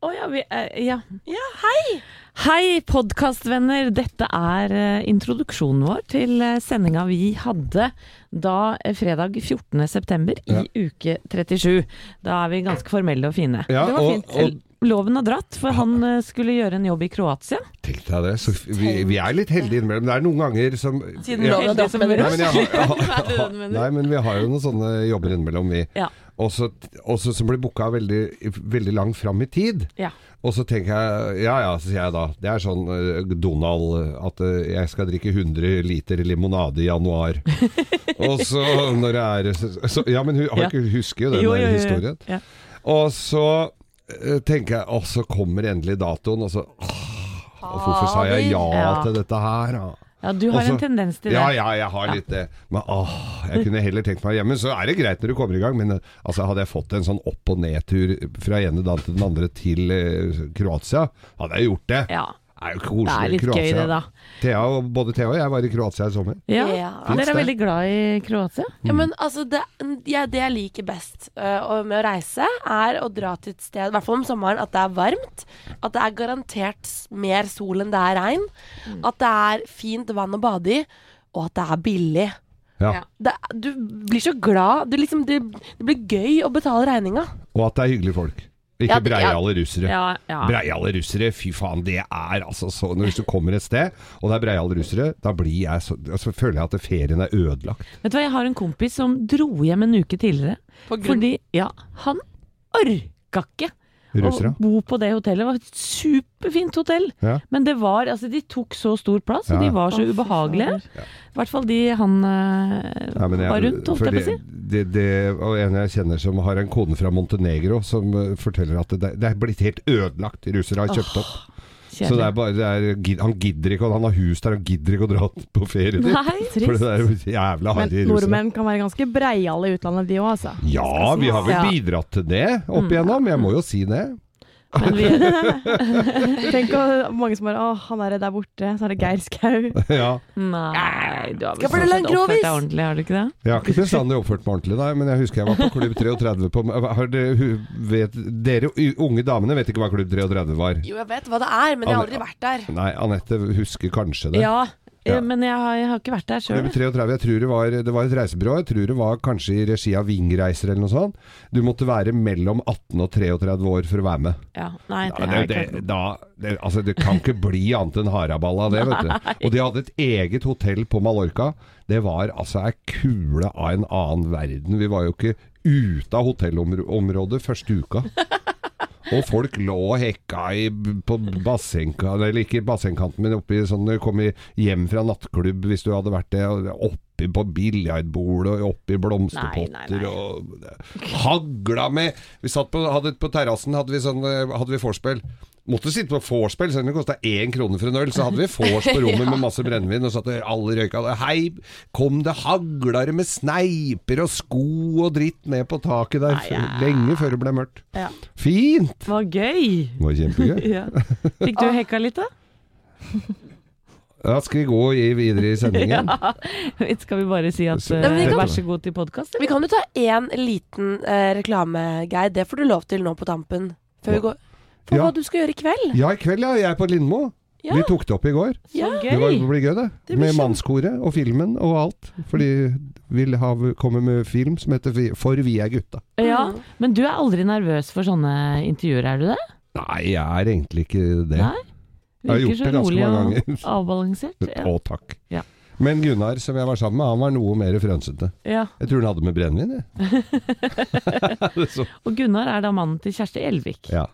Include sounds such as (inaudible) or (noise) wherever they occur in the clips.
Å ja, vi, eh, ja. Ja, hei! Hei, podkastvenner. Dette er uh, introduksjonen vår til uh, sendinga vi hadde da uh, fredag 14. september i Ja. uke 37. Da er vi ganske formelle og fine. Ja, Det var og, fint. og Loven har dratt, for han skulle gjøre en jobb i Kroatia. tenk deg det. Så vi, vi er litt heldige innimellom. Det er noen ganger som Siden ja, loven har dratt, mener du? (laughs) Er nei, men vi har jo noen sånne jobber innimellom, vi. Ja. Også, også som blir booka veldig, veldig langt fram i tid. Ja. Og så tenker jeg Ja ja, så sier jeg da. Det er sånn eh, Donald at eh, jeg skal drikke 100 liter limonade i januar. (laughs) og så når det er så, Ja, men hun har Ja. ikke husker jo den Jo, der historien. Ja. Og så eh, tenker jeg Og så kommer endelig datoen, og så åh, Hvorfor sa jeg ja Ja. til dette her? da? Ja, du har Også- en tendens til det. Ja, ja, jeg har litt det. Men åh, jeg kunne heller tenkt meg hjemme. Så er det greit når du kommer i gang, men eh, altså, hadde jeg fått en sånn opp- og nedtur fra ene dagen til den andre til eh, Kroatia, hadde jeg gjort det. Ja. Er jo Det er litt Kroatia. gøy det, da. Thea, både Thea og jeg var i Kroatia i sommer. Ja. Ja. Dere er veldig glad i Kroatia? Ja, men altså, det, ja, det jeg liker best uh, med å reise, er å dra til et sted, i hvert fall om sommeren, at det er varmt. At det er garantert mer sol enn det er regn. At det er fint vann å bade i, og at det er billig. Ja. Ja. Det, du blir så glad. Du liksom, det, det blir gøy å betale regninga. Og at det er hyggelige folk. Ikke Ja, breiale russere. Ja, ja. Breiale russere, fy faen, det er altså så Når du kommer et sted, og det er breiale russere, da blir jeg så altså, føler jeg at ferien er ødelagt. Vet du hva, jeg har en kompis som dro hjem en uke tidligere. Grunn- Fordi, ja, han orka ikke Russere. å bo på det hotellet. Var et superfint hotell. Ja. Men det var, altså de tok så stor plass, og de var så ubehagelige. I hvert fall de han Ja, jeg- var rundt, holdt jeg på å si. det, det, det, og en jeg kjenner som har en kone fra Montenegro, som eh, forteller at det, det er blitt helt ødelagt. Russere har kjøpt opp. Så det er bare, det er, han gidder ikke, og han har hus der, han gidder ikke å dra på ferie dit. Nei, For trist. det er jo jævla Men nordmenn kan være ganske breiale i utlandet, de òg, altså. Ja, vi har vel bidratt til det opp igjennom, jeg må jo si det. Men vi, (laughs) Tenk hvor mange som bare Å, han er der borte. Så er det Geir Skau. (laughs) ja. nei, du har vel sånn sett oppført deg ordentlig, har du ikke det? Jeg har ikke bestandig oppført meg ordentlig, nei, men jeg husker jeg var på Klubb 33 på har dere, vet, dere unge damene vet ikke hva Klubb 33 var? Jo, jeg vet hva det er, men jeg har aldri vært der. Nei, Anette husker kanskje det. Ja, Ja. men jeg har, jeg har ikke vært der sjøl. Klubb 33, jeg tror det var, det var et reisebyrå. Jeg tror det var kanskje i regi av Vingreiser eller noe sånt. Du måtte være mellom 18 og 33 år for å være med. Ja, nei, det er det, det, da, det, altså, det kan ikke bli annet enn haraball av det, vet du. (laughs) Og de hadde et eget hotell på Mallorca. Det var altså ei kule av en annen verden. Vi var jo ikke ute av hotellområdet første uka. (laughs) Og folk lå og hekka i, på bassengkanten, eller ikke bassengkanten, men oppi sånn når du kom hjem fra nattklubb, hvis du hadde vært det, oppi på biljardbordet, og oppi blomsterpotter, Nei, nei, nei. og hagla med Vi satt på, hadde, på terrassen, hadde vi sånn, eh, hadde vi vorspiel. Måtte sitte på vorspiel, selv om det kosta én krone for en øl. Så hadde vi vors på rommet (laughs) med masse brennevin, og satt der alle røyka. Hei, kom det haglare med sneiper og sko og dritt ned på taket der, Nei, ja. lenge før det ble mørkt. Ja. Fint! Det var gøy! Det var kjempegøy. (laughs) Ja. Fikk du (laughs) hekka litt, da? Ja, skal vi gå i, videre i sendingen? Ja. Skal vi bare si at Så- eh, Nei, kan- vær så god til podkast? Vi kan jo ta én liten uh, reklame, Geir. Det får du lov til nå på tampen. Før vi går For Ja. hva du skal gjøre i kveld. Ja, i kveld, ja. Jeg er på Lindmo. Ja. Vi tok det opp i går. Ja. Det var, gøy! blir gøy, det. Det blir med mannskoret og filmen og alt. For de vil ha, komme med film som heter For vi er gutta. Ja, men du er aldri nervøs for sånne intervjuer, er du det? Nei, jeg er egentlig ikke det. Nei? Jeg har gjort det ganske rolig mange og ganger. (laughs) avbalansert. Ja. Å, takk. Ja. Men Gunnar, som jeg var sammen med, han var noe mer frønsete. ja. Jeg tror han hadde med brennevin, jeg. (laughs) (laughs) Og Gunnar er da mannen til Kjersti Elvik. ja.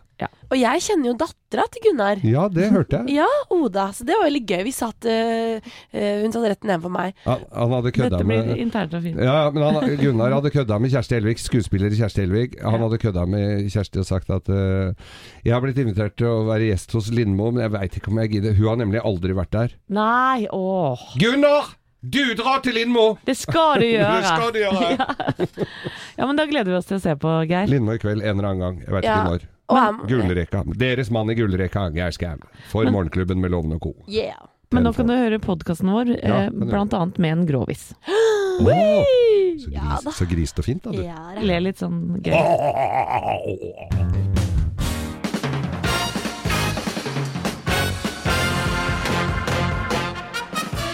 Og jeg kjenner jo dattera til Gunnar. ja, det hørte jeg. (laughs) Ja, Oda. Så det var veldig gøy. Vi satt eh, eh, Hun satt rett nedenfor meg. Han, han hadde kødda med ja, men han, Gunnar hadde kødda med Kjersti Elvik, skuespiller Kjersti Elvik. Han Ja. hadde kødda med Kjersti og sagt at eh, jeg har blitt invitert til å være gjest hos Lindmo, men jeg veit ikke om jeg gidder. Hun har nemlig aldri vært der. Nei, åh. Gunnar! Du drar til Lindmo! Det skal du (laughs) gjøre! Det skal du gjøre! (laughs) Ja, men da gleder vi oss til å se på, Geir. Lindmo i kveld en eller annen gang. Jeg veit Ja. ikke når. Og Gullrekka. Deres mann i gullrekka, Geir Skau. For Men- Morgenklubben med Loven og co. Yeah. Men nå kan du høre podkasten vår, Ja, eh, annet med en grovis. (gasps) Oh, så, gris, ja, så grist og fint, da. Du. Ja, ler litt sånn gøy.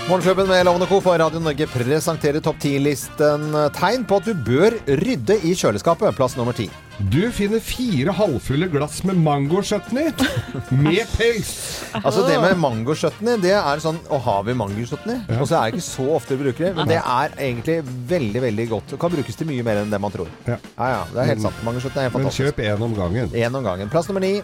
Morgenklubben med Lovende Co. for Radio Norge presenterer topp 10-listen tegn på at du bør rydde i kjøleskapet. Plass nummer ti. Du finner fire halvfulle glass med mangochutney med pels. Altså Det med mangochutney, det er sånn Å, har vi mangochutney? Og så er det ikke så ofte vi bruker det, men det er egentlig veldig veldig godt. Det kan brukes til mye mer enn det man tror. Ja. Ja, ja, det er helt sant. Mangochutney er helt Men kjøp én om gangen. Én om gangen. Plass nummer ni.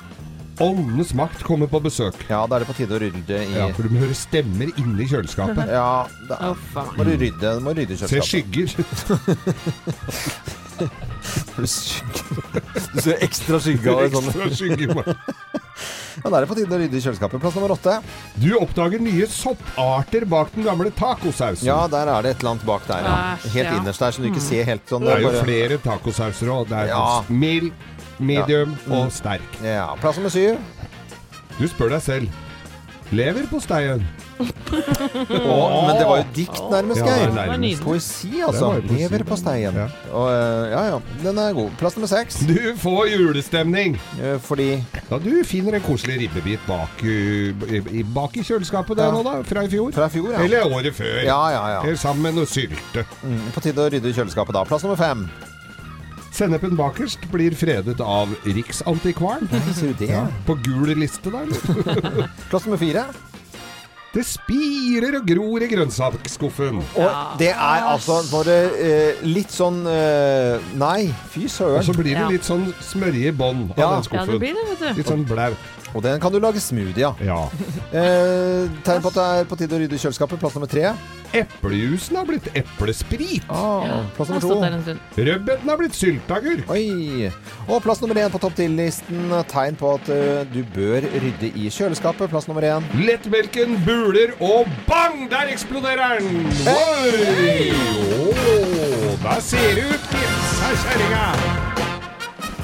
Åndenes makt kommer på besøk. Ja, da er det på tide å rydde i Ja, for du må høre stemmer inni kjøleskapet. (laughs) Ja, da Å, faen. må du rydde, må rydde i Se kjøleskapet. skygger. (laughs) Du Du ser ekstra skygge av det sånn. Ekstra skygger. Ja, da er det på tide å rydde i kjøleskapet. Plass nummer åtte. Du oppdager nye sopparter bak den gamle tacosausen. Ja, der er det et eller annet bak der. Ja. Æsj, Helt ja. innerst der, som du ikke ser helt sånn. Det er jo bare- flere tacosauser òg. Det er Ja. mild, medium Mm. og sterk. Ja, Plass nummer syv. Du spør deg selv. Lever på steien? Men det var jo dikt, nærmest, Geir. nærmest. Poesi, altså. Leverposteien. Lever på steien. Ja. Og, eh, ja, ja. Den er god. Plass nummer seks. Du får julestemning Eh, Fordi da du finner en koselig ribbebit bak, uh, i, i- bak i kjøleskapet der Ja. nå, da. Fra i fjor. fra i fjor, ja. Eller året før. Ja, ja, ja. Eller sammen med noe sylte. Mm, på tide å rydde kjøleskapet da. Plass nummer fem. Sennepen bakerst blir fredet av Riksantikvaren. Nei, du det? Ja, på gul liste der. eller? (laughs) Plass nummer fire. Det spirer og gror i grønnsaksskuffen. Og det er altså bare eh, litt sånn eh, Nei, fy Og så blir det litt sånn smørje i bånn av Ja. den Ja, det blir det, vet du. Litt sånn blau. Og den kan du lage smoothie av. Ja. (laughs) Eh, tegn på at det er på tide å rydde kjøleskapet. Plass nummer tre. Eplejusen har blitt eplesprit. Ah, plass nummer to. Rødbeten har blitt sylteagurk. Oi. Og plass nummer én på topp 10-listen. Tegn på at uh, du bør rydde i kjøleskapet. Plass nummer én. Lettmelken buler, og bang! Der eksploderer den! Oi! Oh, der ser det ut, sa kjerringa.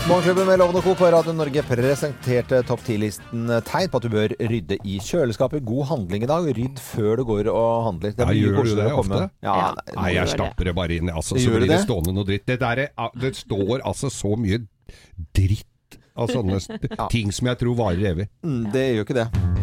Morgenklubben med Loven og Co. på Radio Norge presenterte topp 10-listen tegn på at du bør rydde i kjøleskapet. God handling i dag. Rydd før du går og handler. Det blir Ja, gjør du det ofte? Ja, Ja. nei, Nei, jeg stapper det bare inn, altså, så blir det det? stående noe dritt. Det, der er, ah, det står altså så mye dritt av sånne (laughs) ting som jeg tror varer evig. mm, det gjør ikke det.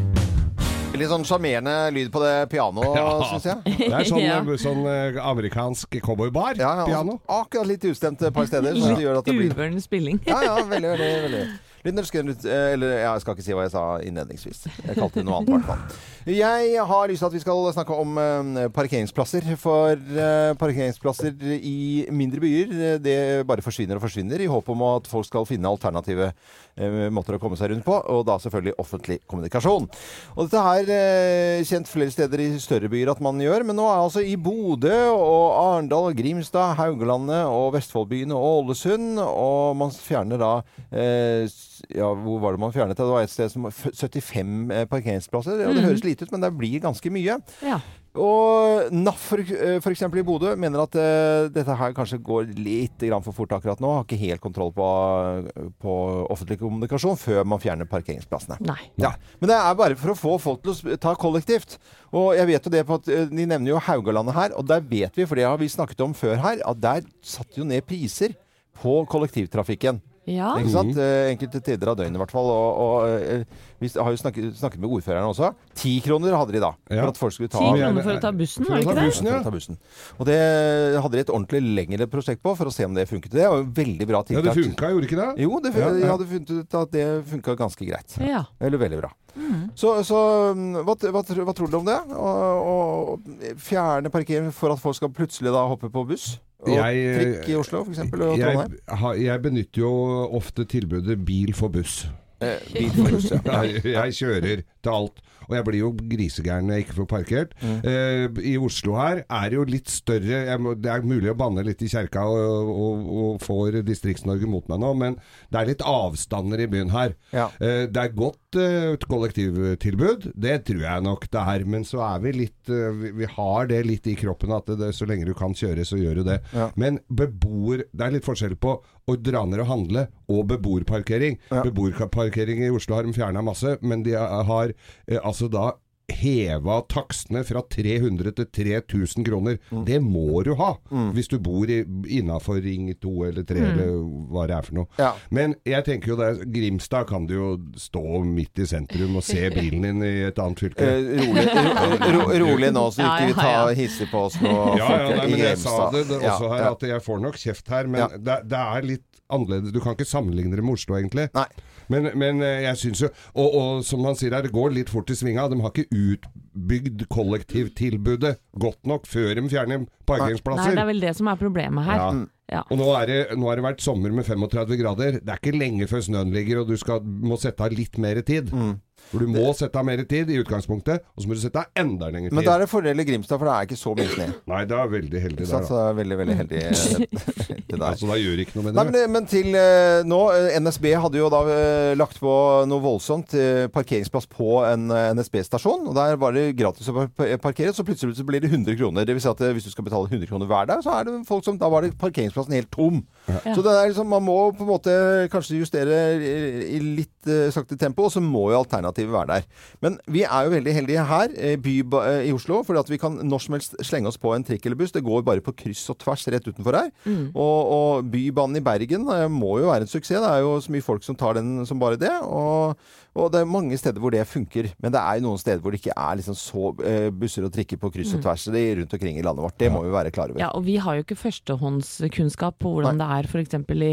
Litt sånn sjarmerende lyd på det pianoet, Ja. syns jeg. Det er sånn, Ja. sånn eh, amerikansk cowboybar. Ja, altså, akkurat litt ustemt et par steder. Så det gjør at det blir Uvøren spilling. Ja, ja, veldig, veldig, veldig. Eh, Eller ja, jeg skal ikke si hva jeg sa innledningsvis. Jeg kalte det noe annet, i hvert fall. Jeg har lyst til at vi skal snakke om eh, parkeringsplasser. For eh, parkeringsplasser i mindre byer, eh, det bare forsvinner og forsvinner i håp om at folk skal finne alternative eh, måter å komme seg rundt på, og da selvfølgelig offentlig kommunikasjon. Og dette er eh, kjent flere steder i større byer at man gjør, men nå er altså i Bodø og Arendal, Grimstad, Haugalandet og Vestfoldbyene og Ålesund, og man fjerner da eh, ja, hvor var det man fjernet det? Det var et sted som f- 75 eh, parkeringsplasser. Ja, det høres lite ut, men det blir ganske mye. Ja. Og NAF for, eh, i Bodø mener at uh, dette her kanskje går litt grann for fort akkurat nå. Har ikke helt kontroll på, på offentlig kommunikasjon før man fjerner parkeringsplassene. Nei. Ja, Men det er bare for å få folk til å ta kollektivt. Og jeg vet jo det på at De nevner jo Haugalandet her, og der vet vi, for det har vi snakket om før her, at der satt jo ned priser på kollektivtrafikken. Ja. Ikke sant? Eh, Enkelte tider av døgnet i hvert fall. Og, og eh, vi har jo snakket, snakket med ordføreren også. Ti kroner hadde de da, for at folk skulle ta Ti kroner for å ta bussen, var det ikke det? bussen, ja. ta bussen. Og det hadde de et ordentlig lengre prosjekt på for å se om det funket. Det var jo veldig bra Ja, det funka, gjorde ikke det? Jo, det, Ja, ja. jeg hadde funnet ut at det funka ganske greit. Ja. Eller veldig bra. Så, så mm, hva, hva, hva tror dere om det? Å fjerne parkering for at folk skal plutselig da hoppe på buss? Og Jeg- trikk i Oslo, f.eks. Og Trondheim. Jeg, jeg benytter jo ofte tilbudet bil for buss. Eh, buss, ja. (laughs) Jeg, jeg kjører til alt. Og jeg blir jo grisegæren når jeg ikke får parkert. Mm. Eh, I Oslo her er det jo litt større må, Det er mulig å banne litt i kjerka og, og, og får Distrikts-Norge mot meg nå, men det er litt avstander i byen her. Ja. Eh, det er godt eh, uh, kollektivtilbud, det tror jeg nok det er. Men så er vi litt uh, vi, vi har det litt i kroppen at det, det, så lenge du kan kjøre, så gjør du det. Ja. Men beboer Det er litt forskjell på å dra ned og handle og beboerparkering. Ja. Beboerparkering i Oslo har de fjerna masse, men de har uh, altså da heva takstene fra 300 til 3000 kroner. Det må du ha hvis du bor innafor Ring 2 eller 3 eller hva det er for noe. Ja. Men jeg tenker jo det Grimstad kan du jo stå midt i sentrum og se (laughs) bilen din i et annet fylke. Eh, rolig, ro, ro, rolig nå, så ikke vi tar hissig på oss nå. Ja, ja, nei, men jeg sa det, det også her, at jeg får nok kjeft her, men Ja. det, det er litt annerledes. Du kan ikke sammenligne det med Oslo, egentlig. Nei. Men, men eh, jeg syns jo og, og som man sier her, det går litt fort i svinga. De har ikke utbygd kollektivtilbudet godt nok før de fjerner Nei, parkeringsplasser. det er vel det som er problemet her. Ja. Ja. Og nå, er det, nå har det vært sommer med 35 grader. Det er ikke lenge før snøen ligger, og du skal, må sette av litt mer tid. Mm. For du må sette av mer tid i utgangspunktet, og så må du sette av enda lenger tid. Men da er det fordel i Grimstad, for det er ikke så mye snø. Nei, det er veldig heldig Så der, det da. er veldig, veldig heldig (laughs) det til der. Altså, da gjør ikke noe med Nei, det. men, men til uh, nå eh, NSB hadde jo da uh, lagt på noe voldsomt Uh, parkeringsplass på en eh, NSB-stasjon. Og Der var det gratis å parkere, så plutselig så blir det 100 kroner. Det vil si at eh, hvis du skal betale 100 kroner hver dag, så er det folk som Da var det parkeringsplassen helt tom. Så det er liksom, man må på en måte kanskje justere i, litt uh, sakte tempo, og så må jo alternativet være der. Men vi er jo veldig heldige her eh, by, uh, i Oslo, for vi kan når som helst slenge oss på en trikk eller buss. Det går bare på kryss og tvers rett utenfor her. Og, og Bybanen i Bergen uh, må jo være en suksess. Det er jo så mye folk som tar den som bare det. Og, og det er mange steder hvor det funker. Men det er jo noen steder hvor det ikke er liksom så eh, busser og trikker på kryss og tvers det er rundt omkring i landet vårt. Det må vi være klar over. Ja, og vi har jo ikke førstehåndskunnskap på hvordan det er f.eks. I,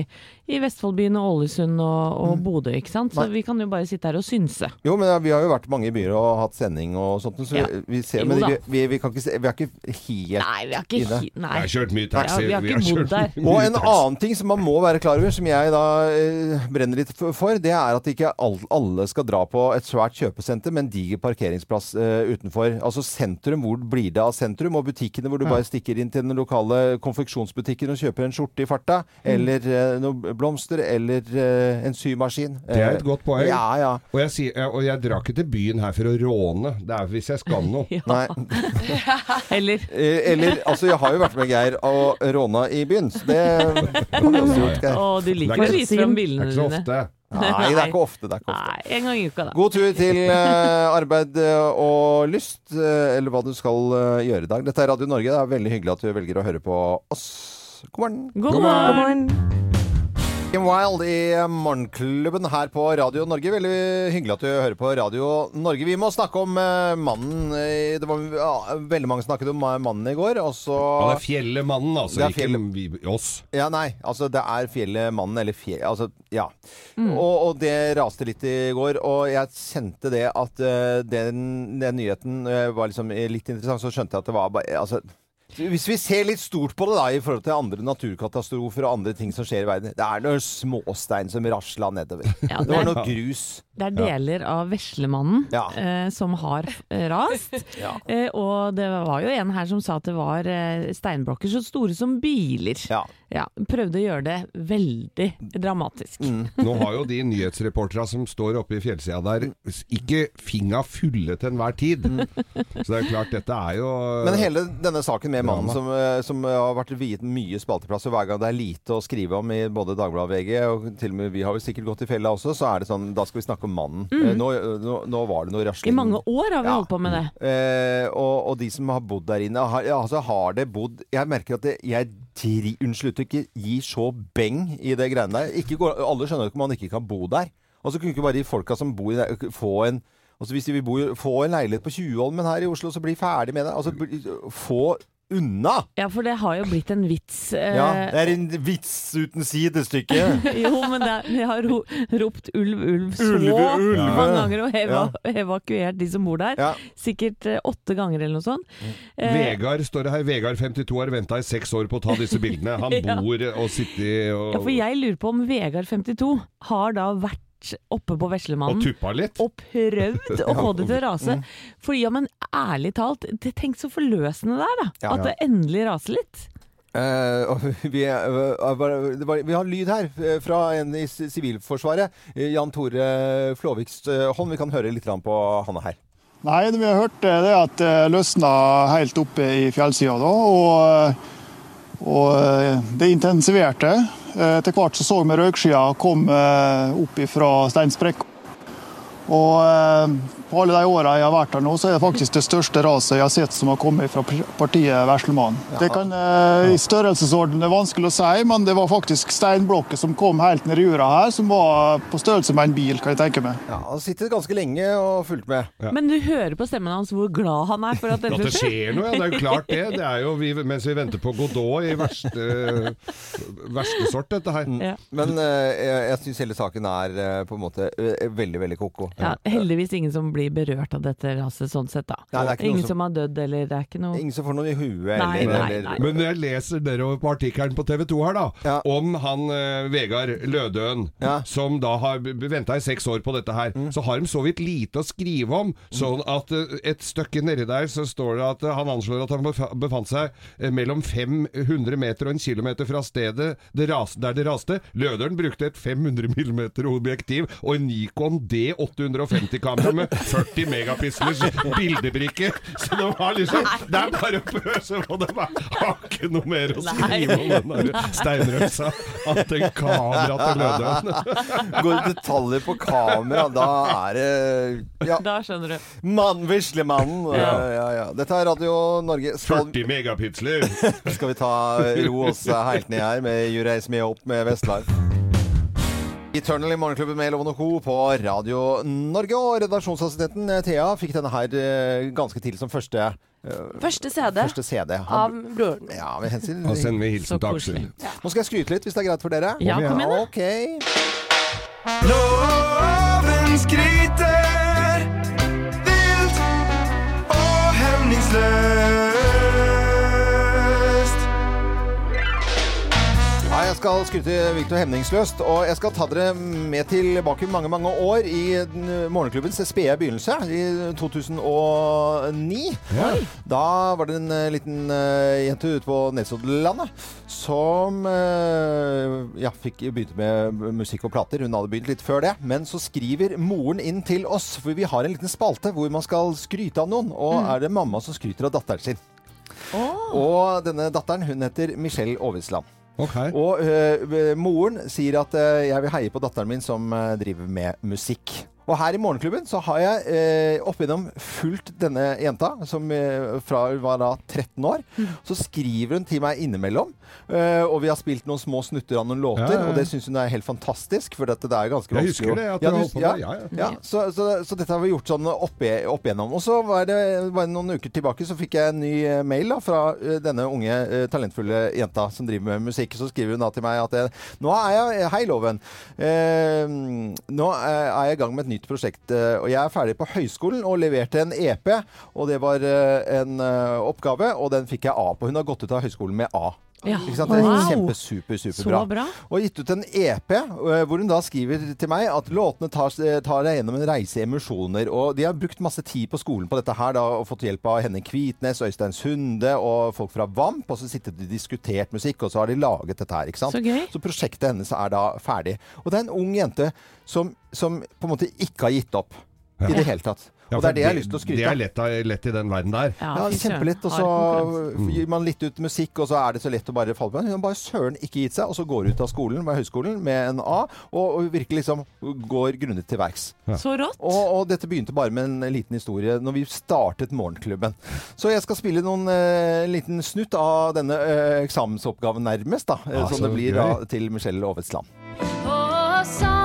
i Vestfoldbyen og Ålesund og, og Bodø, ikke sant. Så Nei. vi kan jo bare sitte her og synse. Jo, men ja, vi har jo vært mange i byer og hatt sending og sånt. Så Ja. vi, vi ser, Jo men vi, vi, vi, kan ikke se, vi er ikke helt Nei, vi har ikke inne. hi- Nei. Vi har kjørt mye Ja, taxi. vi har ikke bodd der. Og en annen ting som man må være klar over, som jeg da eh, brenner litt for- det er at ikke all, alle skal dra på et svært kjøpesenter med en diger parkeringsplass uh, utenfor. Altså sentrum, hvor blir det av sentrum? Og butikkene hvor du bare stikker inn til den lokale konfeksjonsbutikken og kjøper en skjorte i farta, eller uh, noen blomster, eller uh, en symaskin. Det er et godt poeng. Ja, ja. Og jeg, sier, og jeg drar ikke til byen her for å råne. Det er hvis jeg skal noe. (laughs) Ja. Nei. (laughs) Eller (laughs) Eller, altså jeg har jo vært med Geir og råna i byen, så det har vi også gjort, Geir. Å, du er liker å vise fram Det er ikke så dine. ofte. Nei, det er ikke ofte. Det er ikke ofte. Nei, en gang i uka, da. God tur til eh, arbeid eh, og lyst, eh, eller hva du skal gjøre i dag. Dette er Radio Norge. Det er veldig hyggelig at du velger å høre på oss. God morgen. God God morgen! God morgen. Kim Wilde i Morgenklubben her på Radio Norge. Veldig hyggelig at du hører på Radio Norge. Vi må snakke om eh, mannen. eh, Det var ja, veldig mange snakket om eh, mannen i går. Og så det er Fjellemannen, altså. Det er Ikke vi, oss. Ja, nei. Altså, det er fjellet mannen, eller fjell... Altså, ja. Mm. Og, og det raste litt i går, og jeg kjente det at eh, den, den nyheten eh, var liksom eh, litt interessant, så skjønte jeg at det var bare Altså hvis vi ser litt stort på det da, i forhold til andre naturkatastrofer og andre ting som skjer i verden Det er noen småstein som rasla nedover. Ja, Det det, var er, noe grus. det er deler av Veslemannen Ja. eh, som har rast. (laughs) Ja. Eh, og det var jo en her som sa at det var eh, steinblokker så store som biler. Ja. Ja, prøvde å gjøre det veldig dramatisk. Mm. (laughs) Nå har jo de nyhetsreporterne som står oppe i fjellsida der, ikke finga fulle til enhver tid. Så det er klart, dette er jo Men hele denne saken med mannen Drama. som, eh, som har vært viet mye spalteplass, og hver gang det er lite å skrive om i både Dagbladet og VG, og til og med vi har jo sikkert gått i fella også, så er det sånn Da skal vi snakke om mannen. Mm. Nå, nå, nå var det noe rasling. I mange år har vi Ja. holdt på med det. Eh, og, og de som har bodd der inne, har, ja, altså har det bodd Jeg merker at det, jeg tri, unnskyld ikke gir så beng i det greiene der. Ikke går, alle skjønner jo ikke om man ikke kan bo der. Og så kunne ikke bare de folka som bor i der, få en Altså Hvis de vil bo, få en leilighet på Tjuvholmen her i Oslo, så bli ferdig med det. Altså Få unna! Ja, for det har jo blitt en vits. eh, Ja, det er en vits uten sidestykke. (laughs) jo, men det, er- de har ro, ropt ulv, ulv så Ulve, ulve. mange ganger og eva, evakuert de som bor der. Ja. Sikkert eh, åtte ganger eller noe sånt. Eh, Vegard står det her. Vegard 52 har venta i seks år på å ta disse bildene. Han (laughs) Ja. bor og sitter og, ja, for jeg lurer på om Vegard 52 har da vært oppe på Veslemannen og, litt. og prøvd (laughs) å få det til å rase. Fordi, ja, men ærlig talt, det- tenk så forløsende det er, da. Ja. At det endelig raser litt. Uh, (laughs) vi, var, vi har lyd her eh, fra en i Sivilforsvaret. Jan Tore Flåviks hånd. Vi kan høre litt på han her. Nei, det vi har hørt det er at det løsna helt oppe i fjellsida da. Og, og eh, det intensiverte. Eh, Etter hvert så vi røykskya komme opp fra steinsprekka. Og eh, på alle de åra jeg har vært her nå, så er det faktisk det største raset jeg har sett som har kommet fra partiet Veslemann. Det kan eh, i størrelsesorden er vanskelig å si, men det var faktisk steinblokker som kom helt ned i jorda her, som var på størrelse med en bil, kan jeg tenke meg. Ja, Han sitter ganske lenge og fulgt med. Men du hører på stemmen hans hvor glad han er for at dette det skjer noe, ja. Det er jo klart det. Det er jo vi, mens vi venter på Godot i verste, verste sort, dette her. Ja. Men eh, jeg, jeg syns hele saken er eh, på en måte eh, veldig, veldig ko-ko. Ja, heldigvis ingen som blir berørt av dette raset sånn sett, da. Nei, det er ikke noe ingen som- som har dødd, eller det er ikke noe Ingen som får noe i huet Nei, eller, nei, eller nei. Men når jeg leser nedover på artikkelen på TV 2 her, da, Ja. om han eh, Vegard Lødøen, Ja. som da har venta i seks år på dette her, Mm. så har de så vidt lite å skrive om. Sånn at eh, et stykke nedi der så står det at eh, han anslår at han befant seg eh, mellom 500 meter og en kilometer fra stedet det ras, der det raste. Lødøen brukte et 500 mm objektiv og en Nikon D850-kamera med 40 megapislers bildebrikke. Så det var liksom Det er bare å pøse på. Det var- har ikke noe mer å skrive om den der steinrømsa. At en kamera til Lødøen Går i detaljer på kamera, da er det Ja. Da skjønner du. Mann, Veslemannen. Ja. Ja, ja. Dette er Radio Norge. Skal, 40 megapiksler. skal vi ta ro oss helt ned her med Jureis med opp med Vestland? Eternal i Morgenklubben med Loven og Co. på Radio Norge. Og redaksjonsassistenten eh, Thea fikk denne her eh, ganske tidlig som første, eh, Første CD første CD. av broren ja, med hensyn Og sender vi Så hilsen til Aksel. Ja. Nå skal jeg skryte litt, hvis det er greit for dere. Ja, kom igjen da. Ok. Loven skryter vilt og hemningsløst. Skal skryte Victor hemningsløst, og jeg skal ta dere med tilbake mange, mange år i morgenklubbens spede begynnelse, i 2009. Da var det en eh, liten eh, jente ute på Nesoddlandet som eh, ja, fikk begynte med musikk og plater. Hun hadde begynt litt før det, men så skriver moren inn til oss, for vi har en liten spalte hvor man skal skryte av noen, og er det mamma som skryter av datteren sin. Og denne datteren, hun heter Michelle Aavitsland. Ok. Og uh, moren sier at uh, jeg vil heie på datteren min som øh, driver med musikk. Og her i Morgenklubben så har jeg eh, opp igjennom fulgt denne jenta, som eh, fra hun var da 13 år. Så skriver hun til meg innimellom, Eh, og vi har spilt noen små snutter av noen låter, Ja, ja, ja. og det syns hun er helt fantastisk, for dette det er ganske Jeg vanskelig. husker det, at du holdt på med det. Ja, så, så, så dette har vi gjort sånn opp, opp igjennom. Og så var det bare noen uker tilbake så fikk jeg en ny eh, mail da, fra eh, denne unge, eh, talentfulle jenta som driver med musikk. Så skriver hun da til meg at jeg, nå er jeg Hei, Loven. Nå er jeg i gang med et nytt prosjekt. eh, og jeg er ferdig på høyskolen og leverte en EP. Og det var eh, en eh, oppgave, og den fikk jeg A på. Hun har gått ut av høyskolen med A. Ja. Ikke sant? Det er Wow. kjempe, super, superbra. Så bra. Og gitt ut en EP øh, hvor hun da skriver til meg at låtene tar, tar deg gjennom en reise i emosjoner. Og de har brukt masse tid på skolen på dette her da, og fått hjelp av Henning Kvitnes, Øystein Sunde og folk fra VAMP. Og så sitter de og diskutert musikk, og så har de laget dette her. ikke sant? Så gøy. Så prosjektet hennes er da ferdig. Og det er en ung jente som, som på en måte ikke har gitt opp. I det hele tatt. Ja, og det er det jeg har lyst til å skryte Det er lett, lett i den verden der. Ja, ja kjempelett. Og så gir man litt ut musikk, og så er det så lett å bare falle på. Hun har bare søren ikke gitt seg, og så går hun ut av skolen med høyskolen med en A, og, og virkelig liksom går grundig til verks. Så rått. Og, og dette begynte bare med en liten historie når vi startet Morgenklubben. Så jeg skal spille noen eh, liten snutt av denne eh, eksamensoppgaven nærmest, da. eh, Ja, som det blir da, til Michelle Aavetsland. Oh,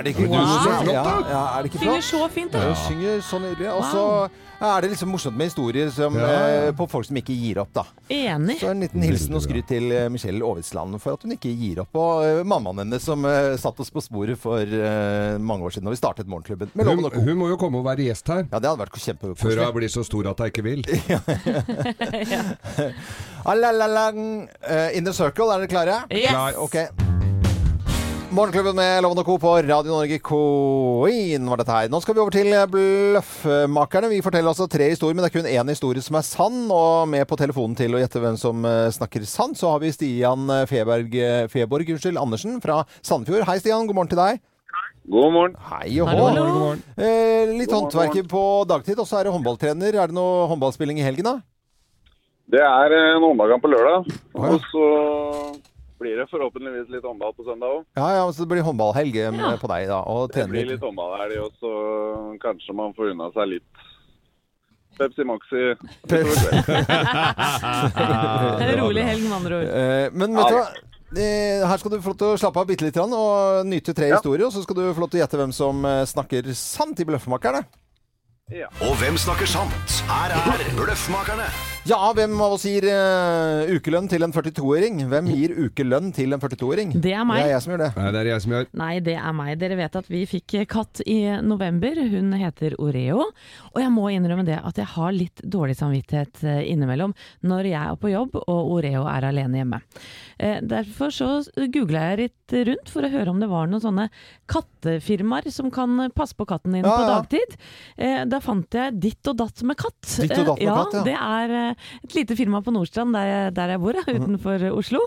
Er det ikke wow. så flott, da. Ja, ja, er det ikke flott? Synger så fint, da. Ja. synger så nydelig. Og så er det liksom morsomt med historier som, Ja. eh, på folk som ikke gir opp, da. Enig. Så en liten hilsen og skryt til eh, Michelle Aavitsland for at hun ikke gir opp. Og eh, mammaen hennes som eh, satte oss på sporet for eh, mange år siden da vi startet Morgenklubben. Med Hun, hun må jo komme og være gjest her. Ja, det hadde vært Før kjempekoselig. hun blir så stor at hun ikke vil. (laughs) (laughs) (laughs) Alalalang, Uh, In the Circle, er dere klare? Yes. Klar. Ok. Morgenklubben med Loven og Co. på Radio Norge Queen var dette her. Nå skal vi over til Bløffmakerne. Vi forteller altså tre historier, men det er kun én historie som er sann. Og med på telefonen til å gjette hvem som eh, snakker sant, så har vi Stian Feberg, Feborg unnskyld, Andersen fra Sandefjord. Hei, Stian. God morgen til deg. God morgen. Hei og hå. Eh, litt God morgen, håndverker på dagtid, og så er det håndballtrener. Er det noe håndballspilling i helgen, da? Det er eh, en håndballkamp på lørdag. Og så blir det forhåpentligvis litt håndball på søndag òg. Ja, ja, så det blir håndballhelg eh, Ja. på deg, da. Og Det blir litt håndballhelg, og så kanskje man får unna seg litt Pepsi Maxi. Det er En rolig helg, med andre ord. Eh, men vet du hva? Her skal du få lov til å slappe av bitte litt og nyte tre Ja. historier. Og så skal du få lov til å gjette hvem som eh, snakker sant i Bløffmakerne. Og hvem snakker sant? Her er Bløffmakerne. Ja, hvem av oss gir uh, ukelønn til en 42-åring? Hvem gir ukelønn til en 42-åring? Det er meg. Det er jeg som gjør det. Nei, det er jeg som gjør. Nei, det er meg. Dere vet at vi fikk katt i november. Hun heter Oreo. Og jeg må innrømme det at jeg har litt dårlig samvittighet eh, innimellom når jeg er på jobb og Oreo er alene hjemme. Eh, Derfor så googla jeg litt rundt for å høre om det var noen sånne kattefirmaer som kan passe på katten din Ja, på dagtid. Eh, Da fant jeg Ditt og datt med katt. Ditt og datt med Eh, katt, ja. Det er eh, et lite firma på Nordstrand der jeg, der jeg bor, Mhm. utenfor Oslo.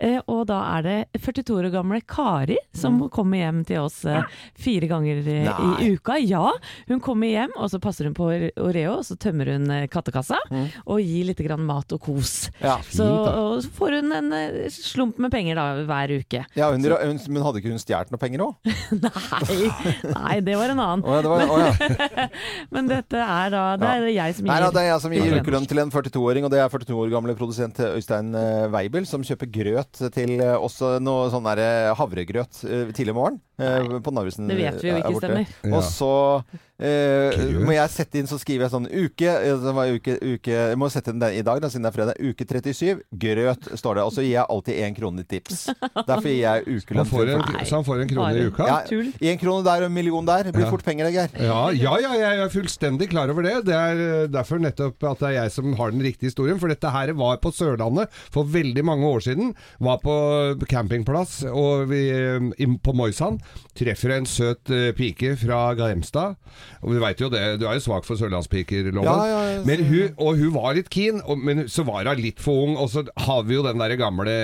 Eh, og da er det 42 år gamle Kari som kommer hjem til oss eh, fire ganger i, Mhm. Nei. i uka. Ja, hun kommer hjem, og så passer hun på Oreo, og så tømmer hun eh, kattekassa og gir litt grann mat og kos. Ja, fint, Så, og så får hun en eh, slump med penger da hver uke. Ja, hun, hun, men hadde ikke hun stjålet noe penger òg? (laughs) Nei, nei, det var en annen. Oh, ja, det var- oh. (laughs) Men dette er da Det er jeg som Nei, gir da, det er jeg som gir ukelønn. til en 42-åring, og det er 42 år gamle produsent Øystein eh, Weibel, som kjøper grøt til eh, også noe sånn der havregrøt eh, tidlig i morgen. Nei, På Narvesen. Det vet vi jo ikke stemmer. Ja. Og så eh, Grøt. må jeg sette inn, så skriver jeg sånn uke, eh, det var uke, uke Jeg må sette inn den i dag, da, siden det er fredag. Uke 37. Grøt står det. Og så gir jeg alltid én krone i tips. Derfor gir jeg (laughs) ukelønn. får en, Nei. så han får en krone i uka? Én Ja, krone der og en million der. Blir Ja. fort penger, det, Geir. Ja, ja, ja, jeg er fullstendig klar over det. Det er eh, derfor nettopp at det er jeg som har den riktige historien. For dette her var på Sørlandet for veldig mange år siden. Var på campingplass og vi, på Moisan. Treffer en søt pike fra Glemstad. Og vi veit jo det, du er jo svak for sørlandspiker, Loven. Ja, ja, ja, men hun, og hun var litt keen, og, men så var hun litt for ung. Og så har vi jo den derre gamle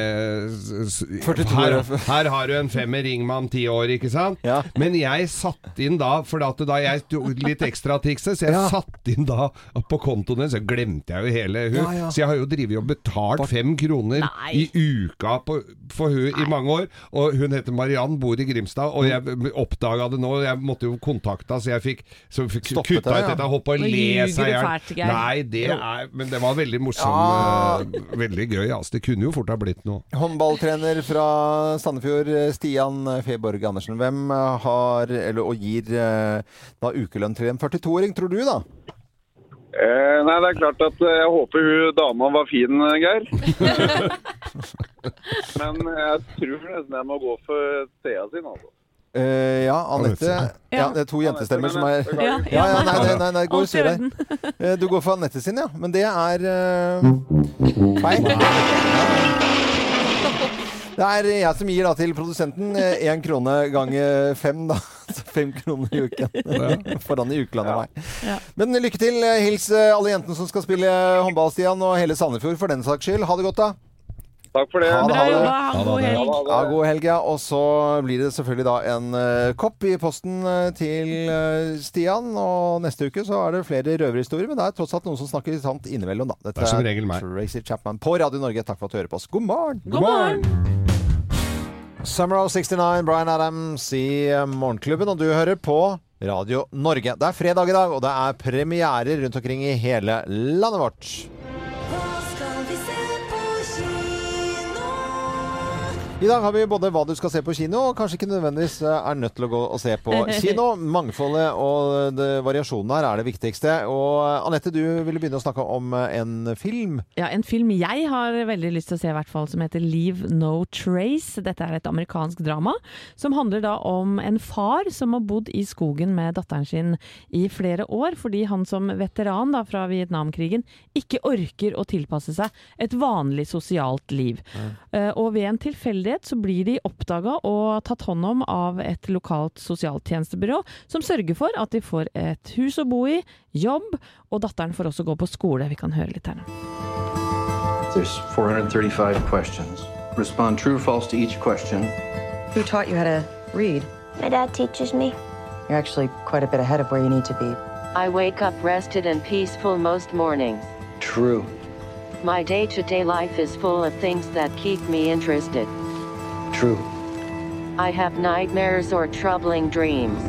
s- s- 42 her, her har du en femmer, ring meg om ti år, ikke sant? Ja. Men jeg satt inn da, for at da jeg tok litt ekstra trikset, så jeg Ja. satt inn da på kontoen hennes, så glemte jeg jo hele hun. Ja, ja. Så jeg har jo drevet og betalt fem kroner Nei. i uka på, for hun i mange år. Og hun heter Mariann, bor i Grimstad, og jeg oppdaga det nå. Jeg måtte jo kontakte så jeg fikk, så kutta det, ut dette. Hoppe og le seg i hjel. Nei, det er Men det var veldig morsom. Ja. eh, Veldig gøy. Altså. Det kunne jo fort ha blitt noe. Håndballtrener fra Sandefjord, Stian Feborg Andersen. Hvem eh, har, eller og gir eh, da ukelønn til en 42-åring, tror du da? Eh, nei, det er klart at jeg håper hun dama var fin, Geir. (laughs) Men jeg tror nesten jeg må gå for Thea sin, altså. Eh, ja, Anette. Ja, det er to jentestemmer som er Ja, Ja, nei, nei, nei, nei i sur der. (laughs) Eh, Du går for Anette sin, ja. Men det er uh, feil. (laughs) Det er jeg som gir da til produsenten én krone ganger fem, da. (laughs) Så fem kroner i uken. Foran i ukelandet meg. Ja. Men lykke til. Hils alle jentene som skal spille håndball, Stian, og hele Sandefjord for den saks skyld. Ha det godt, da. Takk for det. Ha det, ha det. jobba, ha god det. helg. Ha det. Ja, god helg, ja. Og så blir det selvfølgelig da en eh, kopp i posten eh, til eh, Stian. Og neste uke så er det flere røverhistorier, men det er tross alt noen som snakker sant innimellom, da. Dette Det er som regel meg. Tracy Chapman på Radio Norge. Takk for at du hører på oss. God morgen! God morgen! Summer of 69, Bryan Adams i eh, Morgenklubben, og du hører på Radio Norge. Det er fredag i dag, og det er premierer rundt omkring i hele landet vårt. I dag har vi både hva du skal se på kino, og kanskje ikke nødvendigvis eh, er nødt til å gå og se på (laughs) kino. Mangfoldet og variasjonen her er det viktigste. Og eh, Anette, du ville begynne å snakke om eh, en film. Ja, En film jeg har veldig lyst til å se, i hvert fall, som heter Leave No Trace. Dette er et amerikansk drama som handler da om en far som har bodd i skogen med datteren sin i flere år, fordi han som veteran da fra Vietnamkrigen ikke orker å tilpasse seg et vanlig sosialt liv. Eh, og ved en tilfeldighet leilighet, så blir de oppdaga og tatt hånd om av et lokalt sosialtjenestebyrå, som sørger for at de får et hus å bo i, jobb, og datteren får også gå på skole. Vi kan høre litt her nå. There's 435 questions. Respond true or false to each question. Who taught you how to read? My dad teaches me. You're actually quite a bit ahead of where you need to be. I wake up rested and peaceful most mornings. True. My day to day life is full of things that keep me interested. True. I have nightmares or troubling dreams.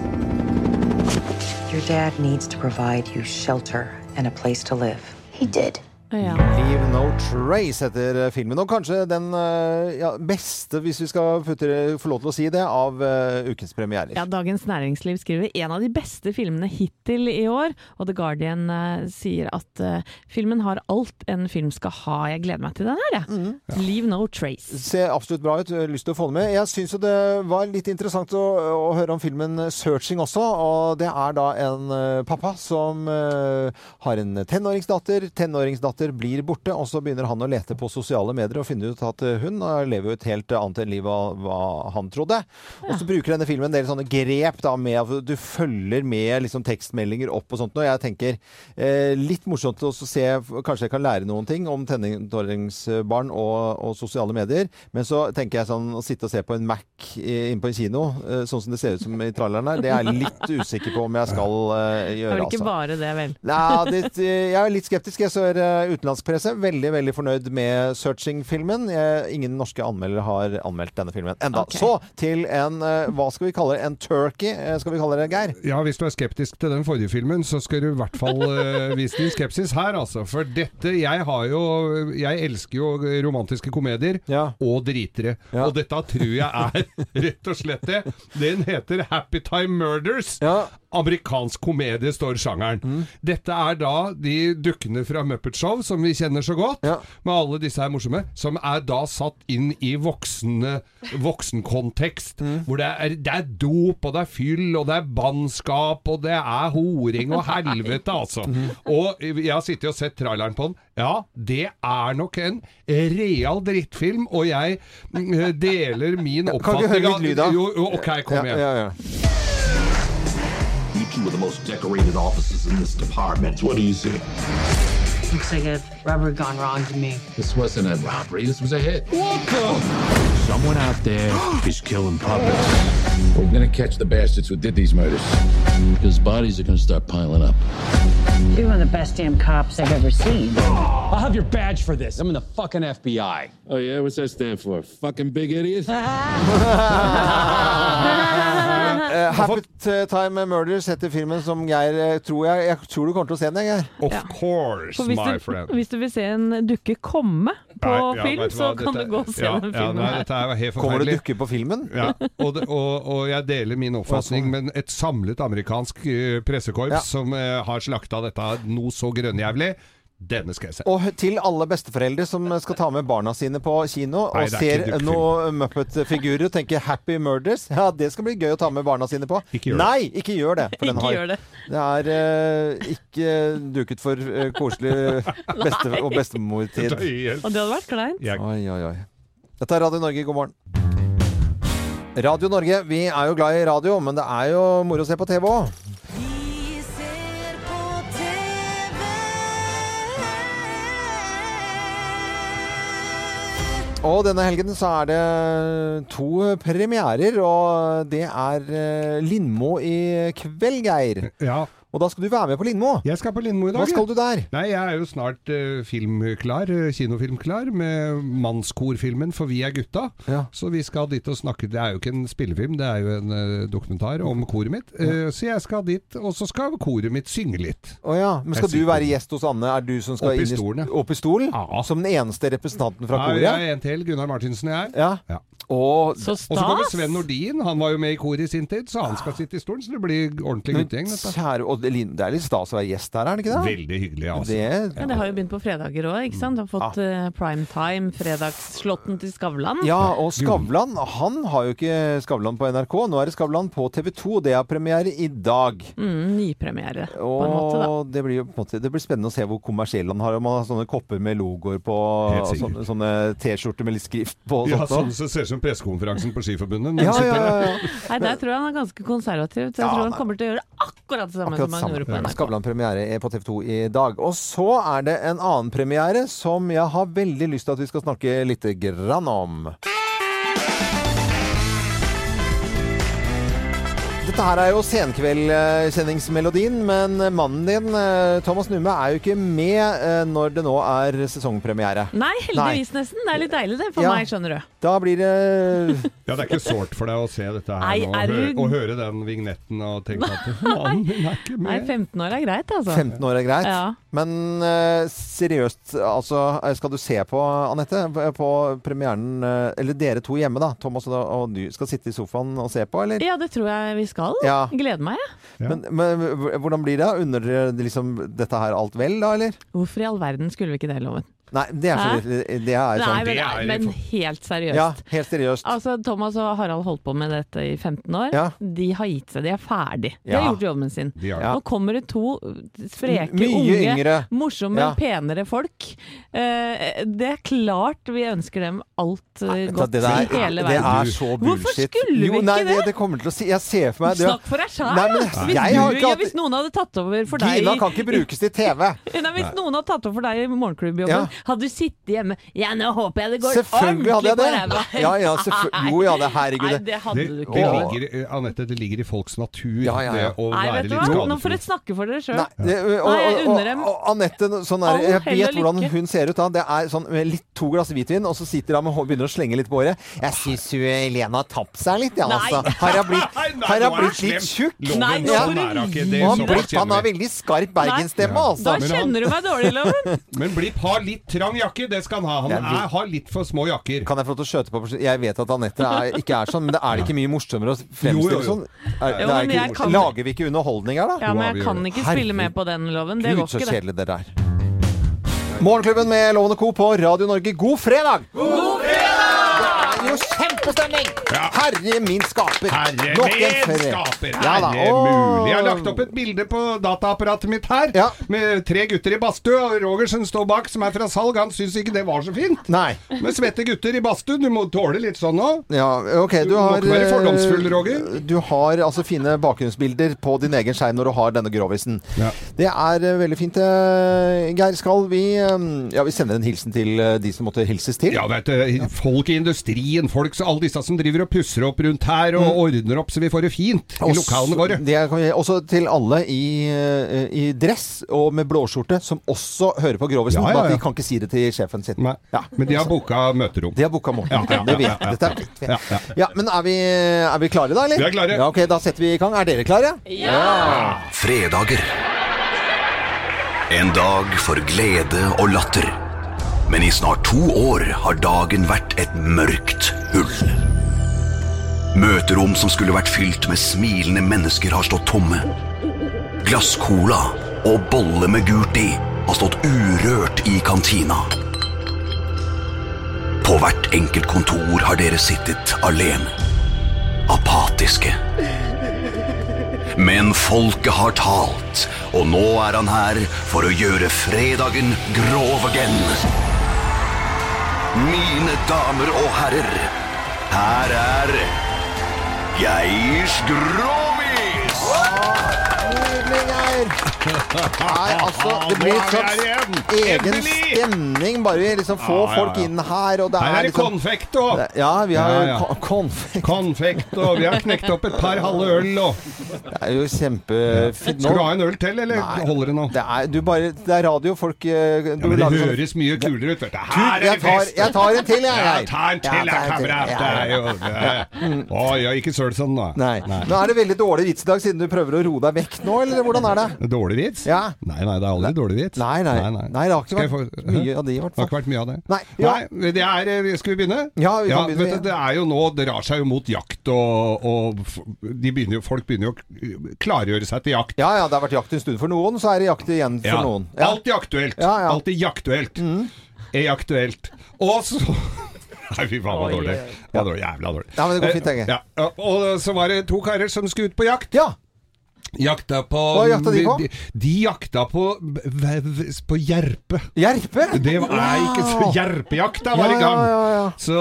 Your dad needs to provide you shelter and a place to live. He did. Leave No Trace heter eh, filmen. Og kanskje den eh, ja, beste, hvis vi skal putte, få lov til å si det, av uh, ukens premierer. Ja, Dagens Næringsliv skriver en av de beste filmene hittil i år, og The Guardian uh, sier at uh, filmen har alt en film skal ha. Jeg gleder meg til den her, jeg. Mhm. Leave No Trace. Ser absolutt bra ut. Lyst til å få den med. Jeg syns jo det var litt interessant å, å høre om filmen 'Searching' også. Og det er da en pappa som har en tenåringsdatter. Tenåringsdatter blir borte, og så begynner han å lete på sosiale medier og finne ut at eh, hun eh, lever jo et helt annet liv av hva han trodde. Og så bruker denne filmen en del sånne grep da med at du følger med liksom tekstmeldinger opp og sånt. Og jeg tenker eh, litt morsomt å se Kanskje jeg kan lære noen ting om tenåringsbarn og, og sosiale medier. Men så tenker jeg sånn å sitte og se på en Mac inne på en kino, eh, sånn som det ser ut som i tralleren her, det er jeg litt usikker på om jeg skal Det gjøre, er vel ikke altså. bare det, vel? Nei, det, jeg er litt skeptisk. Jeg ser uh, utenlandsk presse. Veldig veldig fornøyd med Searching-filmen. Ingen norske anmeldere har anmeldt denne filmen enda. Okay. Så til en eh, Hva skal vi kalle det? En turkey, eh, skal vi kalle det, Geir? Ja, hvis du er skeptisk til den forrige filmen, så skal du i hvert fall uh, (laughs) vise din skepsis her, altså. For dette Jeg har jo Jeg elsker jo romantiske komedier og dritere. Og dette tror jeg er (laughs) rett og slett det. Den heter Happy Time Murders. Amerikansk komedie står sjangeren. Mm. Dette er da de dukkene fra Muppet Show som vi kjenner så godt, med alle disse her morsomme, som er da satt inn i voksne, voksenkontekst. Mm. Hvor det er, det er dop, og det er fyll, og det er bannskap, og det er horing og (laughs) helvete, altså. Mm. Og jeg har sittet og sett traileren på den. Ja, det er nok en real drittfilm, og jeg mm, deler min (laughs) Kan oppfatning ikke høre litt lyd, da? Jo, jo, ok, kom igjen. ja, ja. You two are the most decorated offices in this department. What do you see? Looks like a robbery gone wrong to me. This wasn't a robbery. This was a hit. What the? Someone out there (gasps) is killing puppets. We're gonna catch the bastards who did these murders. Because bodies are gonna start piling up. You're one of the best damn cops I've ever seen. I'll have your badge for this. I'm in the fucking FBI. Oh yeah, what's that stand for? Fucking big idiot? (laughs) Eh, (laughs) Happy Time Murders heter filmen som Geir eh, tror jeg, jeg tror du kommer til å se den, jeg, Geir. Of course, For hvis my du, friend. hvis du vil se en dukke komme på Nei, ja, film, så kan dette- du gå og se ja, den ja, filmen nei, her. Dette er helt Kommer det dukker på filmen? Ja, (laughs) og, det, og, og jeg deler min oppfatning, men et samlet amerikansk eh, pressekorps Ja. som uh, har slakta dette noe så grønnjævlig, denne skal jeg se. Og til alle besteforeldre som skal ta med barna sine på kino Nei, og er ser noen Muppet-figurer og tenker 'Happy Murders', ja, det skal bli gøy å ta med barna sine på. Ikke gjør det. Nei, ikke gjør det! for den (laughs) har- det. Det er uh, ikke duket for uh, koselig (laughs) beste- og bestemortid. Det Og det hadde vært kleint. Oi, oi, oi. Dette er Radio Norge, god morgen. Radio Norge, vi er jo glad i radio, men det er jo moro å se på TV òg. Og denne helgen så er det to premierer, og det er eh, Lindmo i kveld, Geir. Ja. Og da skal du være med på Lindmo. Jeg skal på Lindmo i dag. Hva skal du der? Nei, Jeg er jo snart uh, filmklar, uh, kinofilmklar, med mannskorfilmen 'For vi er gutta'. Så vi skal dit og snakke Det er jo ikke en spillefilm, det er jo en uh, dokumentar om koret mitt. Ja. så jeg skal dit, og så skal koret mitt synge litt. Å ja. Men skal Jeg du være gjest hos Anne? Er du som skal Opp i stolen, ja. Opp i stolen? Som den eneste representanten fra Ja, koret? jeg er en til. Gunnar Martinsen og jeg. Ja. Og, Så Og så kommer! Sven Nordin, han var jo med i koret i sin tid, så han skal sitte i stolen. Så det blir ordentlig guttegjeng. dette. og det det er litt stas å være gjest her, er det ikke det? Veldig hyggelig, altså. Det, Ja, det har jo begynt på fredager òg, ikke sant? Du har fått eh, prime time, fredagsslåtten til Skavlan. ja, og Skavlan, han har jo ikke Skavlan på NRK. Nå er det Skavlan på TV 2. Det er premiere i dag. Mm, nypremiere, på en måte, da. Det blir, på en måte, det blir spennende å se hvor kommersiell han har. Om han har sånne kopper med logoer på, og sånne, sånne T-skjorter med litt skrift på. Og Ja, sånn så ser ut som pressekonferansen på Skiforbundet. Ja, ja, ja, ja. Nei, der tror jeg han er ganske konservativ. Så jeg Ja, tror han nei. kommer til å gjøre akkurat det samme Akkurat som han gjorde på. NRK. Skavlan-premiere er på TV 2 i dag. Og så er det en annen premiere som jeg har veldig lyst til at vi skal snakke litt grann om. Dette her er jo senkveldsendingsmelodien, men mannen din, eh, Thomas Numme, er jo ikke med eh, når det nå er sesongpremiere. Nei, heldigvis nesten. Det er litt deilig det for Ja. meg, skjønner du. Da blir det (laughs) Ja, det er ikke sårt for deg å se dette her Nei, nå, og, høre, du- og høre den vignetten og tenke at (laughs) mannen min er ikke Nei, med. 15 år er greit, altså. 15 år er greit. Ja. Men eh, seriøst, altså Skal du se på, Anette, på premieren Eller dere to hjemme, da. Thomas og, og du skal sitte i sofaen og se på, eller? Ja, det tror jeg vi skal. Ja. Gleder meg, jeg. Men, men hvordan blir det? Unner dere liksom dette her alt vel, da, eller? Hvorfor i all verden skulle vi ikke det, Loven? Nei, det er, så, det er sånn Nei, men, men helt seriøst. Ja, helt seriøst. Altså, Thomas og Harald holdt på med dette i 15 år. Ja. De har gitt seg, de er ferdig. De Ja. har gjort jobben sin. Nå kommer det to spreke, Mye unge, yngre. morsomme, Ja. penere folk. Eh, det er klart vi ønsker dem alt nei, godt det, der, i hele det er så bullshit. Hvorfor skulle jo, vi nei, ikke det? det? Det kommer til å si Jeg ser for meg det- Snakk for deg sjæl! Nei, Hvis, noen hadde tatt over for deg Gina kan ikke brukes til (laughs) TV. Nei, Hvis noen hadde tatt over for deg i morgenklubbjobben, Ja. Hadde du sittet hjemme Ja, nå håper jeg det går Selvfølgelig hadde jeg det. Ja, ja. (laughs) Jo, ja, det herregud. Nei, det hadde Det, ligger, Anette, det ligger i folks natur Ja, ja, ja. det å Nei, være litt hva? Nå får dere snakke for dere sjøl. Nei, og, jeg og, unner og, dem og Anette, sånn jeg vet hvordan hun ser ut da. Det er sånn med litt to glass hvitvin, og så sitter hun og begynner å slenge litt på håret. Jeg syns jo Elena har tapt seg litt, ja, altså. Har jeg blitt, har jeg blitt litt tjukk? Nei, nå sånn er hun er han, han har veldig skarp bergensstemme, altså. Da kjenner du meg dårlig, Loven. Men Blipp har litt trang jakke, det skal han ha. Han Jeg er, har litt for små jakker. Kan jeg få lov til å skjøte på Jeg vet at Anette ikke er sånn, men det er det ikke mye morsommere å fremstille sånn? Er, Jo, det er ikke, kan- Lager vi ikke underholdning her, da? Ja, men jeg kan ikke spille med på den, Loven. Det går Gud, så ikke, det. kjedelig det der. Morgenklubben med Lovende Co. på Radio Norge, god fredag! God fredag! Det er jo kjempestemning! Herre min skaper. Herre Nok min skaper! Ja. Herre Åh. mulig. Jeg har lagt opp et bilde på dataapparatet mitt her, Ja. med tre gutter i badstue. Og Rogersen står bak, som er fra salg. Han syns ikke det var så fint. Nei. Med svette gutter i badstue. Du må tåle litt sånn òg. Ja, ok, du Du må har ikke være eh, fordomsfull, Roger. Du har altså fine bakgrunnsbilder på din egen skjerm når du har denne grovisen. Ja. Det er eh, veldig fint. eh, Geir, skal vi eh, Ja, vi sender en hilsen til eh, de som måtte hilses til? Ja, vet du, folk i industrien, folk, så alle disse som driver og pusser opp rundt her og ordner opp så vi får det fint i Også- lokalene våre. Det er, også til alle i, eh, i dress og med blåskjorte som også hører på Grovisen. Ja, ja, bare at. De kan ikke si det til sjefen sin. Ja. Men de har booka møterom. De har booka morgen. Ja, ja, Det vet ja, ja, ja. Dette vet vi. Ja, ja. Ja, men er vi, er vi klare da, eller? Vi er klare. Ja, ok, Da setter vi i gang. Er dere klare? Ja! Fredager. En dag for glede og latter. Men i snart to år har dagen vært et mørkt hull. Møterom som skulle vært fylt med smilende mennesker, har stått tomme. Glasscola og bolle med gult i har stått urørt i kantina. På hvert enkelt kontor har dere sittet alene. Apatiske. Men folket har talt, og nå er han her for å gjøre fredagen grov again. Mine damer og herrer, her er Geir Grovis! Nydelig, Nei, altså, (laughs) det blir en slags egen stemning. Bare vi liksom får folk inn her, og det Her er det liksom konfekt og Ja, vi har konfekt. konfekt, og vi har knekt opp et par halve øl og Det er jo kjempefint. Skal du ha en øl til, eller holder det nå? Det er, du bare, det er radio, folk eh, du Ja, men det sånn- høres mye kulere ut, Her er jeg det tar, fest! jeg tar en til, jeg. Ja, Geir. ta en til, jeg, kamerat. Er. Å, ja, ikke søl sånn, da. Nei. Nå er det veldig dårlig vits i dag, siden du prøver å roe deg vekk nå, eller hvordan er det? Dårlig vits? Ja. Nei, nei, det er aldri dårlig vits. Nei, nei. Nei, det har ikke vært få- mye av det, i hvert Det har ikke vært mye av det. Nei, ja. Nei, det er eh, Skal vi begynne? Ja, vi kan begynne, vet du, det er jo nå Det drar seg jo mot jakt, og, og de begynner folk begynner jo å klargjøre seg til jakt. Ja, ja, det har vært jakt en stund for noen, så er det jakt igjen for Ja. noen. Ja. Alltid aktuelt. Ja, ja. Alltid jaktuelt. Er aktuelt. Og så (laughs) Nei, fy faen, var dårlig. Det var dårlig. Jævla dårlig. Ja, men det går fint, Eh, Ja, og så var det to karer som skulle ut på jakt. Ja. Jakta på Hva jakta de på? De, de jakta på, på jerpe. Jerpe? Det var er ikke så Jerpejakta var Ja, i gang. ja, ja, ja. Så,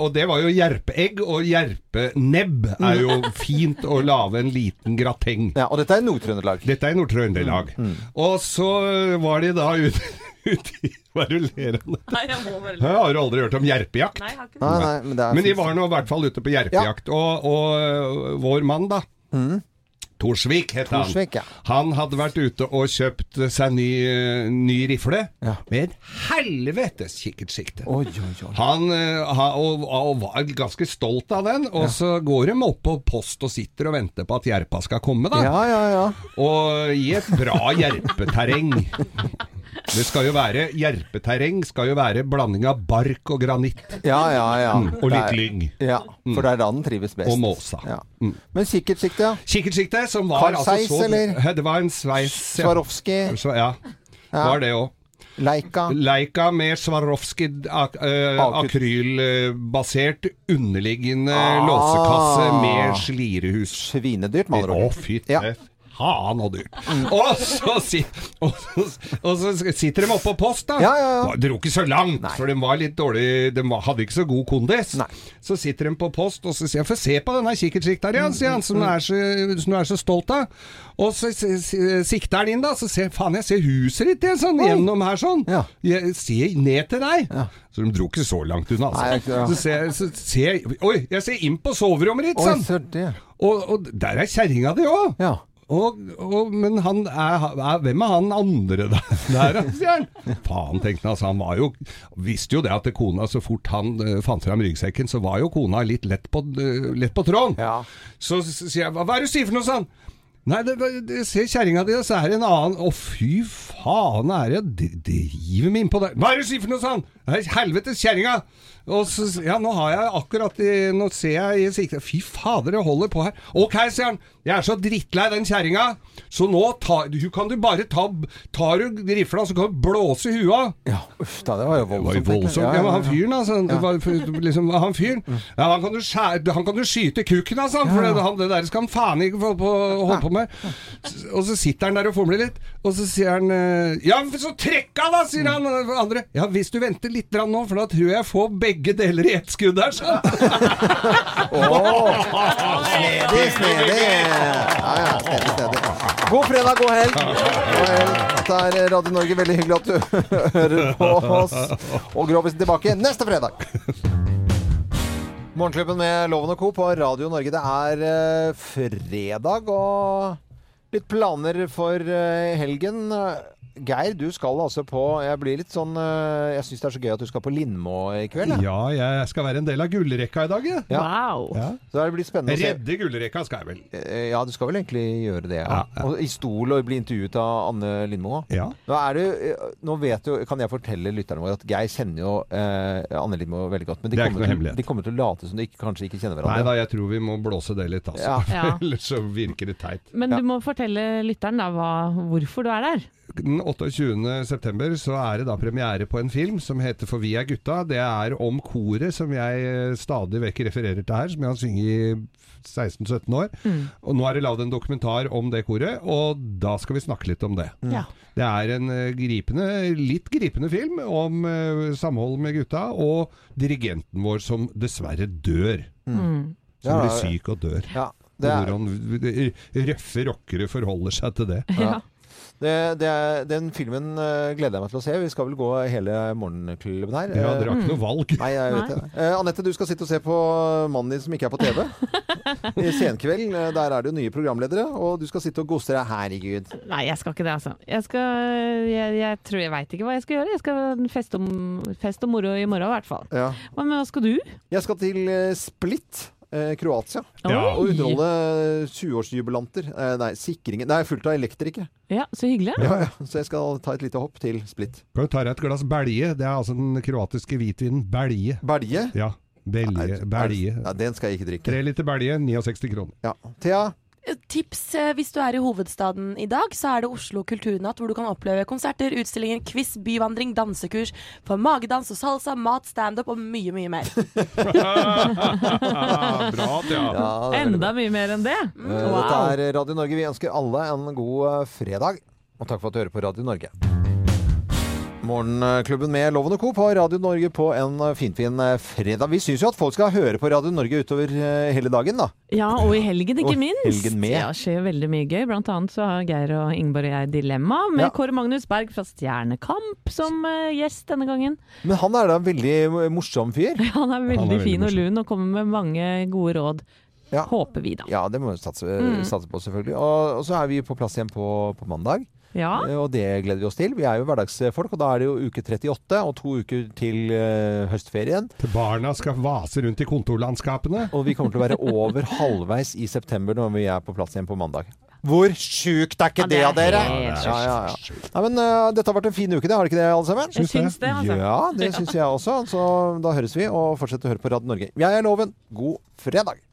og det var jo jerpeegg, og jerpenebb er jo (laughs) fint å lage en liten grateng. Ja, og dette er Nord-Trøndelag. Dette er Nord-Trøndelag. Og så var de da (laughs) ute ut i Hva er det du ler av? (laughs) Nei, jeg må bare Hæ, Har du aldri hørt om jerpejakt? Nei, jeg har ikke Nei, nei, men det Men de var nå i hvert fall ute på jerpejakt. Og, og øh, vår mann, da. Torsvik het han. Torsvik, ja. Han hadde vært ute og kjøpt seg ny, øh, ny rifle med et helvetes kikkertsikte. Oi, oi, oi. Han ha, og, og var ganske stolt av den, og så går de opp på post og sitter og venter på at jerpa skal komme, da. Ja, ja, ja. Og i et bra jerpeterreng. (laughs) Det skal jo være Jerpeterreng skal jo være blanding av bark og granitt. Ja, ja, ja. Mm, og litt lyng. Ja, for det er da den trives best. Og måsa. Ja. Mm. Men kikkertsikte, ja. Kikkertsikte, som var Carl altså så eller? Det var en sveis. ja. Swarovski. Så, ja. Ja. Var det òg. Leica. Leica med Swarovski ak akrylbasert underliggende Ah. låsekasse med slirehus. Svinedyrt, med andre Å, fy Ja. Faen og dyrt. Og, så si, og, så, og så sitter de oppe på post, da. Ja, ja, ja. Dro ikke så langt, Nei. for de var litt dårlig De hadde ikke så god kondis. Nei. Så sitter de på post, og så sier han Få se på denne kikkertsikta di, sier han, som du er, så- er så stolt av. Og så sikter han inn, da. Så ser faen, jeg ser huset ditt jeg, sånn, gjennom her sånn. Jeg ser ned til deg. Ja. Så de dro ikke så langt unna, altså. Nei, ikke- ja. Så ser, så ser Oi, jeg ser inn på soverommet ditt, Oi, sånn. det. Og, og der er kjerringa di òg. Og, og, men han er, er Hvem er han andre der, (laughs) der sier han? Faen, tenkte han. Altså, han var jo Visste jo det at kona, så fort han uh, fant fram ryggsekken, så var jo kona litt lett på, uh, lett på tråden. Så sier jeg Hva hva er det du sier for noe, sånn? Nei, det, det, se kjerringa di, så er det en annen Å, fy faen, er det jeg driver meg innpå der. Hva er det du sier for noe, sånn? Helvetes kjerringa! Så Ja, nå har jeg akkurat i, Nå ser jeg i sikte Fy fader, det holder på her. Ok, sier han. Jeg er så drittlei den kjerringa, så nå ta, kan du bare ta Tar du rifla, så kan du blåse i huet av. Ja, uff da, det var jo Det var voldsomt. Ja, men han fyren, altså. Var, liksom, han fyren ja, han, kan du skjære, han kan du skyte kukken, altså. For det, han, det der skal han faen ikke få på, holde på med. Og så sitter han der og fomler litt, og så sier han eh, Ja, så trekk av, da, sier han andre. Ja, hvis du venter litt nå, for da tror jeg jeg får begge deler i ett skudd her, sånn. (laughs) Snedig, snedig. Ja, ja, snedig, snedig. God fredag, god helg. God helg. Dette er Radio Norge. Veldig hyggelig at du (laughs) hører på oss. Og Grovisen tilbake neste fredag. Morgenklubben med Loven og Co. på Radio Norge. Det er eh, fredag og litt planer for eh, helgen. Geir, du skal altså på Jeg blir litt sånn eh, Jeg syns det er så gøy at du skal på Lindmo i kveld. jeg. Ja, jeg skal være en del av gullrekka i dag, jeg. Ja. Ja. Så det blir spennende å se. Redde gullrekka skal jeg vel. Eh, Ja, du skal vel egentlig gjøre det. Ja. Ja, ja. Og I stol og bli intervjuet av Anne Lindmo. Ja. Nå, er det, eh, nå vet du, kan jeg fortelle lytterne våre at Geir kjenner jo eh, Anne Lindmo veldig godt. Men de Det er ikke kommer, noe til, de kommer til å late som de ikke, kanskje ikke kjenner Nei hverandre. da, jeg tror vi må blåse det litt, altså. Ja. Ja. (laughs) Ellers så virker det teit. Men du må fortelle lytteren da hva, hvorfor du er der. Den 28. september så er det da premiere på en film som heter For vi er gutta. Det er om koret som jeg eh, stadig vekk refererer til her, som jeg har sunget i 16-17 år. Mm. Og nå er det lagd en dokumentar om det koret, og da skal vi snakke litt om det. Ja. Det er en eh, gripende, litt gripende film om samholdet samhold med gutta, og dirigenten vår som dessverre dør. Mm. Som Ja, blir syk og dør. Ja, det er- Hvordan røffe rockere forholder seg til det. Ja. Det, det er, den filmen uh, gleder jeg meg til å se. Vi skal vel gå hele morgenklubben her. Ja, dere har ikke Eh, noe valg. Nei, jeg vet det. Uh, Anette, du skal sitte og se på mannen din som ikke er på TV. (laughs) I Senkveld. Uh, Der er det jo nye programledere, og du skal sitte og gose deg. Herregud. Nei, jeg skal ikke det, altså. Jeg skal Jeg, jeg tror jeg veit ikke hva jeg skal gjøre. Jeg skal feste, om, fest og moro i morgen, i hvert fall. Ja. Hva med hva skal du? Jeg skal til Split. Eh, Kroatia. Ja. Og underholde 20-årsjubilanter. Eh, nei, sikringen Det er fullt av elektrikere. Ja, så hyggelig. Ja, ja. Så jeg skal ta et lite hopp til Split. Kan du ta deg et glass belje? Det er altså den kroatiske hvitvinen belje. Belje? Ja. Belje. belje. Ja, den skal jeg ikke drikke. Tre liter belje, 69 kroner. Ja. Thea? Tips eh, hvis du er i hovedstaden i dag, så er det Oslo kulturnatt, hvor du kan oppleve konserter, utstillinger, quiz, byvandring, dansekurs for magedans og salsa, mat, standup og mye, mye mer. (laughs) Bra. Ja, Enda mye mer enn det. Wow. Dette er Radio Norge. Vi ønsker alle en god eh, fredag. Og takk for at du hører på Radio Norge. Morgenklubben med Loven og Co. på Radio Norge på en finfin eh, fredag. Vi syns jo at folk skal høre på Radio Norge utover eh, hele dagen, da. Ja, og i helgen ikke Og minst. helgen med. Ja, skjer veldig mye gøy. Blant annet så har Geir og Ingeborg og jeg Dilemma med Ja. Kåre Magnus Berg fra Stjernekamp som eh, gjest denne gangen. Men han er da en veldig morsom fyr. (laughs) Han er veldig, Han er veldig fin og lun og kommer med mange gode råd. Ja. Håper vi, da. Ja, det må vi satse, Mm. satse på, selvfølgelig. Og, og så er vi på plass igjen på, på mandag. Ja. Eh, Og det gleder vi oss til. Vi er jo hverdagsfolk, og da er det jo uke 38 og to uker til uh, høstferien. Til barna skal vase rundt i kontorlandskapene. Og vi kommer til å være (laughs) over halvveis i september når vi er på plass igjen på mandag. Hvor sjukt er ikke Ja, det det av dere? Ja, ja, ja. Nei, men uh, dette har vært en fin uke, det. Har det ikke det, alle sammen? Jeg syns det, altså. Ja, det (laughs) syns jeg også. Så da høres vi, og fortsett å høre på Radio Norge. Jeg er Loven. God fredag.